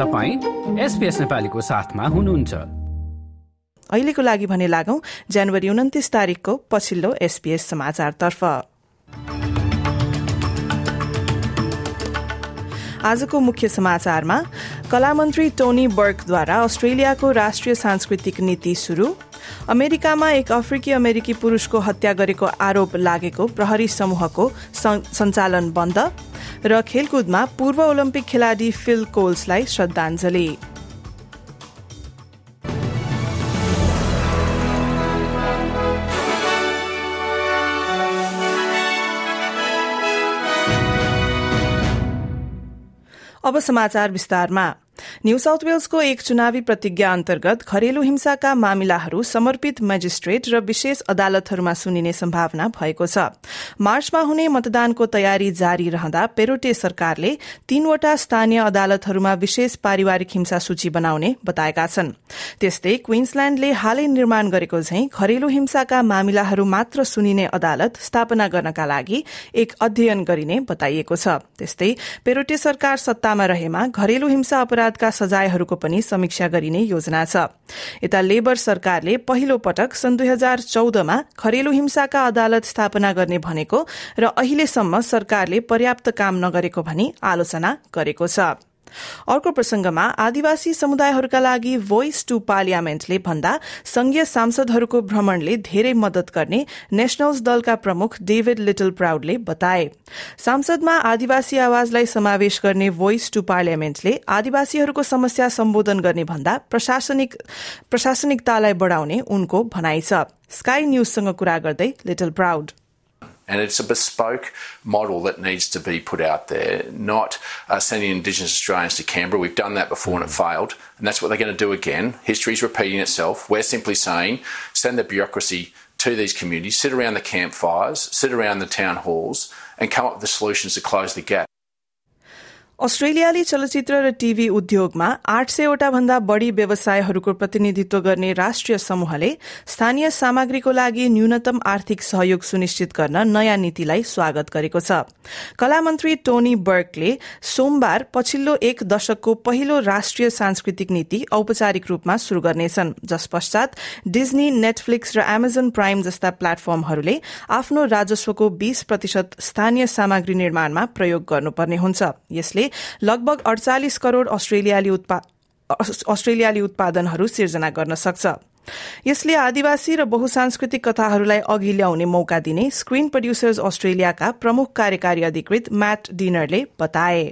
तपाईँ एसपिएस नेपालीको साथमा हुनुहुन्छ। अहिलेको लागि भने लागौं जनवरी उन्तिस तारीकको पछिल्लो एसपीएस समाचारतर्फ। आजको मुख्य समाचारमा कलामन्त्री टोनी बर्कद्वारा अस्ट्रेलियाको राष्ट्रिय सांस्कृतिक नीति शुरू अमेरिकामा एक अफ्रिकी अमेरिकी पुरूषको हत्या गरेको आरोप लागेको प्रहरी समूहको सञ्चालन बन्द र खेलकुदमा पूर्व ओलम्पिक खेलाड़ी फिल कोल्सलाई श्रद्धाञ्जली। अब समाचार विस्तारमा। न्यू साउथ वेल्सको एक चुनावी प्रतिज्ञा अन्तर्गत घरेलु हिंसाका मामिलाहरू समर्पित मेजिस्ट्रेट र विशेष अदालतहरूमा सुनिने सम्भावना भएको छ। मार्चमा हुने मतदानको तयारी जारी रहँदा पेरोटे सरकारले तीनवटा स्थानीय अदालतहरूमा विशेष पारिवारिक हिंसा सूची बनाउने बताएका छन्। त्यस्तै क्वीन्सल्याण्डले हालै निर्माण गरेको झै घरेलु हिंसाका मामिलाहरू मात्र सुनिने अदालत स्थापना गर्नका लागि एक अध्ययन गरिने बताइएको छ। त्यस्तै पेरोटे सरकार सत्तामा रहेमा घरेलु हिंसा अपराध अपराधका सजायहरूको पनि समीक्षा गरिने योजना छ। यता लेबर सरकारले पहिलो पटक सन् दुई हजार चौधमा घरेलु हिंसाका अदालत स्थापना गर्ने भनेको र अहिलेसम्म सरकारले पर्याप्त काम नगरेको भनी आलोचना गरेको छ। अर्को प्रसंगमा आदिवासी समुदायहरूका लागि भोइस टू पार्लियामेन्टले भन्दा संघीय सांसदहरूको भ्रमणले धेरै मदत गर्ने नेशनल्स दलका प्रमुख डेभिड लिटल प्राउडले बताए। सांसदमा आदिवासी आवाजलाई समावेश गर्ने भोइस टू पार्लियामेन्टले आदिवासीहरूको समस्या सम्बोधन गर्ने भन्दा प्रशासनिक प्रशासनिकतालाई बढ़ाउने उनको भनाइ छ। स्काई न्यूजसँग कुरा गर्दै little proud. And it's a bespoke model that needs to be put out there, not uh, sending Indigenous Australians to Canberra. We've done that before mm. and it failed, and that's what they're going to do again. History's repeating itself. We're simply saying send the bureaucracy to these communities, sit around the campfires, sit around the town halls, and come up with the solutions to close the gap. अस्ट्रेलियाली चलचित्र र TV उद्योगमा आठ सयवटा भन्दा बढ़ी व्यवसायहरूको प्रतिनिधित्व गर्ने राष्ट्रिय समूहले स्थानीय सामग्रीको लागि न्यूनतम आर्थिक सहयोग सुनिश्चित गर्न नयाँ नीतिलाई स्वागत गरेको छ। कला मन्त्री टोनी बर्कले सोमबार पछिल्लो एक दशकको पहिलो राष्ट्रिय सांस्कृतिक नीति औपचारिक रूपमा शुरू गर्नेछन्। जस पश्चात डिज्नी नेटफ्लिक्स र एमाजोन प्राइम जस्ता प्लेटफर्महरूले आफ्नो राजस्वको बीस प्रतिशत स्थानीय सामग्री निर्माणमा प्रयोग गर्नुपर्ने हुन्छ। यसले लगभग अडचालिस करोड़ अस्ट्रेलियाली अस्ट्रेलियाली उत्पादनहरू सिर्जना गर्न सक्छ यसले आदिवासी र बहुसांस्कृतिक कथाहरूलाई अघि ल्याउने मौका दिने स्क्रिन प्रड्युसर्स अस्ट्रेलियाका प्रमुख कार्यकारी अधिकृत म्याट डिनरले बताए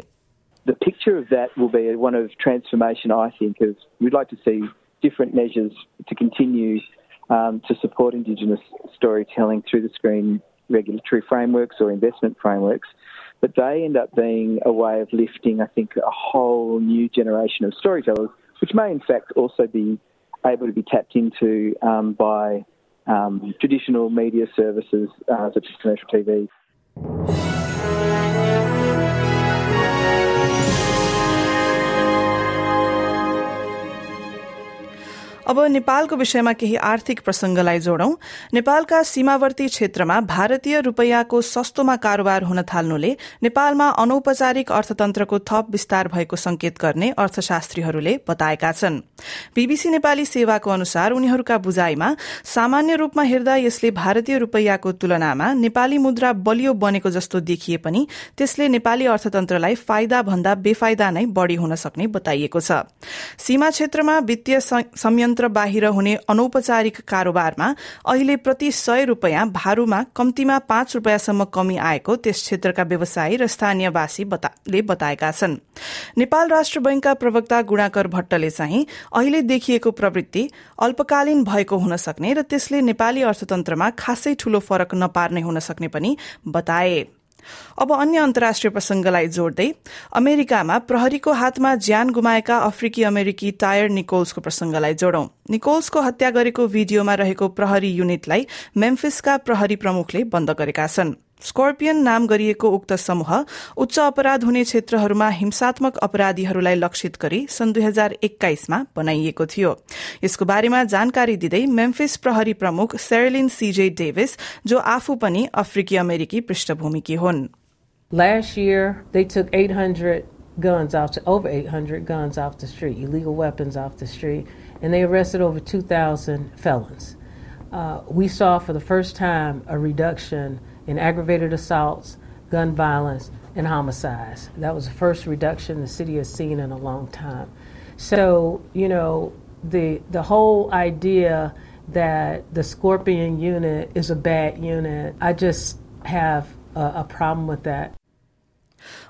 The picture of that will be one of transformation, I think, as we'd like to see different measures to continue um, to support Indigenous storytelling through the screen regulatory frameworks or investment frameworks. But they end up being a way of lifting, I think, a whole new generation of storytellers, which may in fact also be able to be tapped into um, by um, traditional media services uh, such as commercial TV. अब नेपालको विषयमा केही आर्थिक प्रसंगलाई जोडौं। नेपालका सीमावर्ती क्षेत्रमा भारतीय रूपैयाँको सस्तोमा कारोबार हुन थाल्नुले नेपालमा अनौपचारिक अर्थतन्त्रको थप विस्तार भएको संकेत गर्ने अर्थशास्त्रीहरूले बताएका छन्। बीबीसी नेपाली सेवाको अनुसार उनीहरूका बुझाइमा सामान्य रूपमा हेर्दा यसले भारतीय रूपैयाँको तुलनामा नेपाली मुद्रा बलियो बनेको जस्तो देखिए पनि त्यसले नेपाली अर्थतन्त्रलाई फाइदा भन्दा बेफाइदा नै बढ़ी हुन सक्ने बताइएको छ। सीमा क्षेत्रमा वित्तीय संयन्त्र यन्त्र बाहिर हुने अनौपचारिक कारोबारमा अहिले प्रति सय रूपियाँ भारूमा कम्तीमा पाँच रूपियाँसम्म कमी आएको त्यस क्षेत्रका व्यवसायी र स्थानीयवासीले बताएका छन्। नेपाल राष्ट्र बैंकका प्रवक्ता गुणाकर भट्टले चाहिँ अहिले देखिएको प्रवृत्ति अल्पकालीन भएको हुन सक्ने र त्यसले नेपाली अर्थतन्त्रमा खासै ठूलो फरक नपार्ने हुन सक्ने पनि बताए। अब अन्य अन्तर्राष्ट्रिय प्रसंगलाई जोड्दै अमेरिकामा प्रहरीको हातमा ज्यान गुमाएका अफ्रिकी अमेरिकी टायर निकोल्सको प्रसंगलाई जोडौं। निकोल्सको हत्या गरेको भिडियोमा रहेको प्रहरी युनिटलाई मेम्फिसका प्रहरी प्रमुखले बन्द गरेका छन्। स्कर्पियन नाम गरिएको उक्त समूह उच्च अपराध हुने क्षेत्रहरूमा हिंसात्मक अपराधीहरूलाई लक्षित गरी सन् दुई हजार एक्काइसमा बनाइएको थियो यसको बारेमा जानकारी दिँदै मेम्फिस प्रहरी प्रमुख सेरलिन सीजे डेभिस जो आफू पनि अफ्रिकी अमेरिकी पृष्ठभूमिकी हुन् Last year, they took 800 guns off to over 800 guns off the street, illegal weapons off the street, and they arrested over 2,000 felons. Uh, we saw for the first time a reduction in aggravated assaults, gun violence, and homicides. That was the first reduction the city has seen in a long time. So, you know, the the whole idea that the Scorpion unit is a bad unit, I just have a, a problem with that.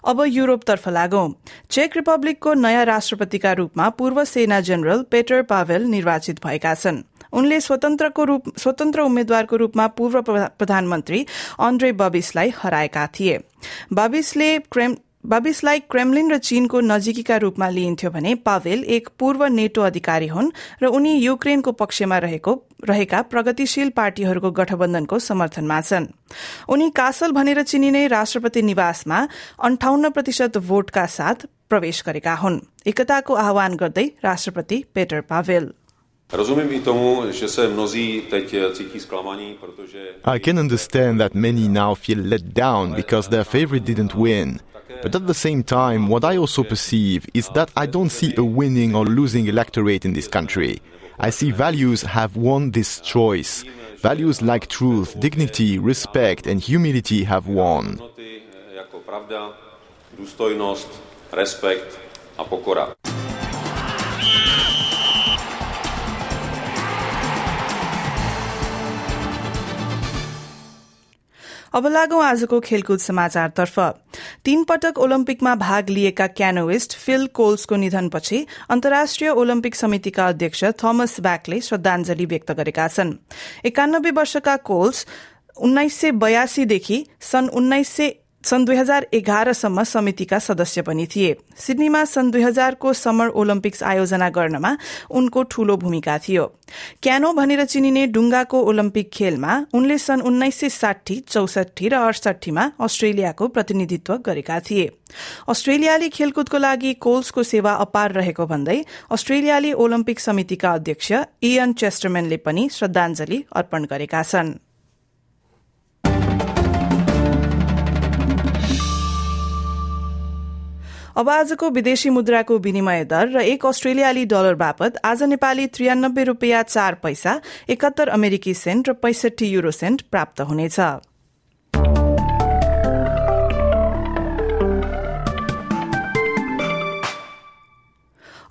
अब युरोपतर्फ लागौं check रिपब्लिकको नयाँ राष्ट्रपतिका रूपमा पूर्व सेना general पेटर Pavel निर्वाचित भएका छन् उनले स्वतन्त्रको रूप स्वतन्त्र उम्मेद्वारको रूपमा पूर्व प्रधानमन्त्री अन्ड्रे बबिसलाई हराएका थिए। बबिसले बाबिसलाई क्रेमलिन र चीनको नजिकीका रूपमा लिइन्थ्यो भने पावेल एक पूर्व नेटो अधिकारी हुन् र उनी युक्रेनको पक्षमा रहेको रहेका प्रगतिशील पार्टीहरूको गठबन्धनको समर्थनमा छन्। उनी कासल भनेर चिनिने राष्ट्रपति निवासमा अन्ठाउन्न प्रतिशत भोटका साथ प्रवेश गरेका हुन्। एकताको आह्वान गर्दै राष्ट्रपति Petr Pavel. I tomu, že se mnozí teď eh, cítí zklamaní, protože... I can understand that many now feel let down because their favorite didn't win. But at the same time, what I also perceive is that I don't see a winning or losing electorate in this country. I see values have won this choice. Values like truth, dignity, respect, and humility have won. Eh, अब लागौं आजको खेलकुद समाचारतर्फ। तीन पटक ओलम्पिकमा भाग लिएका क्यानोइस्ट feel कोल्सको निधनपछि अन्तर्राष्ट्रिय ओलम्पिक समितिका अध्यक्ष थोमस ब्याकले श्रद्धांजलि व्यक्त गरेका छन्। एकानब्बे वर्षका कोल्स उन्नाइस सय बयासीदेखि सन् उन्नाइस सय सन् दुई हजार एघारसम्म समितिका सदस्य पनि थिए। सिडनीमा सन् दुई हजारको समर ओलम्पिक्स आयोजना गर्नमा उनको ठूलो भूमिका थियो। क्यानो भनेर चिनिने डुङ्गाको ओलम्पिक खेलमा उनले सन् उन्नाइस सय साठी चौसठी र अडसठीमा अस्ट्रेलियाको प्रतिनिधित्व गरेका थिए। अस्ट्रेलियाली खेलकुदको लागि कोल्सको सेवा अपार रहेको भन्दै अस्ट्रेलियाली ओलम्पिक समितिका अध्यक्ष इयन चेस्टरमेनले पनि श्रद्धांजलि अर्पण गरेका छनृ। अब आजको विदेशी मुद्राको विनिमय दर र एक अस्ट्रेलियाली डलर बापत आज नेपाली त्रियानब्बे रूपियाँ चार पैसा एकात्तर अमेरिकी सेन्ट र पैसठी युरो सेन्ट प्राप्त हुनेछ।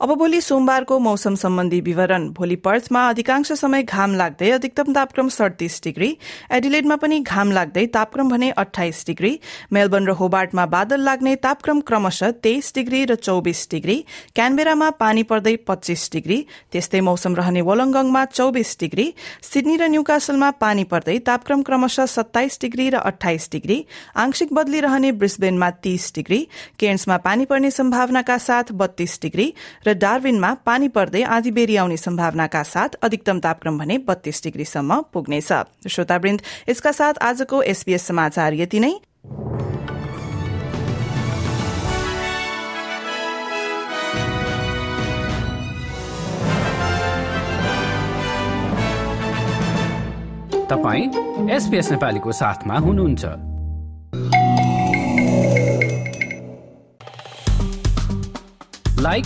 अब भोलि सोमबारको मौसम सम्बन्धी विवरण। भोलि पर्थमा अधिकांश समय घाम लाग्दै अधिकतम तापक्रम सडतिस डिग्री। एडिलेडमा पनि घाम लाग्दै तापक्रम भने अठाइस डिग्री। मेलबर्न र होबार्टमा बादल लाग्ने तापक्रम क्रमशः तेइस डिग्री र चौबिस डिग्री। क्यानबेरामा पानी पर्दै पच्चीस डिग्री। त्यस्तै मौसम रहने वलङ्गङमा चौबिस डिग्री। सिडनी र न्यूकासलमा पानी पर्दै तापक्रम क्रमशः सत्ताइस डिग्री र अठाइस डिग्री। आंशिक बदली रहने ब्रिस्बेनमा तीस डिग्री। केन्समा पानी पर्ने सम्भावनाका साथ बत्तीस डिग्री। र डार्विनमा पानी पर्दै आधी बेरी आउने सम्भावनाका साथ अधिकतम तापक्रम भने बत्तीस डिग्रीसम्म पुग्नेछ। श्रोतावृन्द यसका साथ आजको एसपीएस समाचार यति नै। तपाईँ एसपीएस नेपालीको साथमा हुनुहुन्छ। लाइक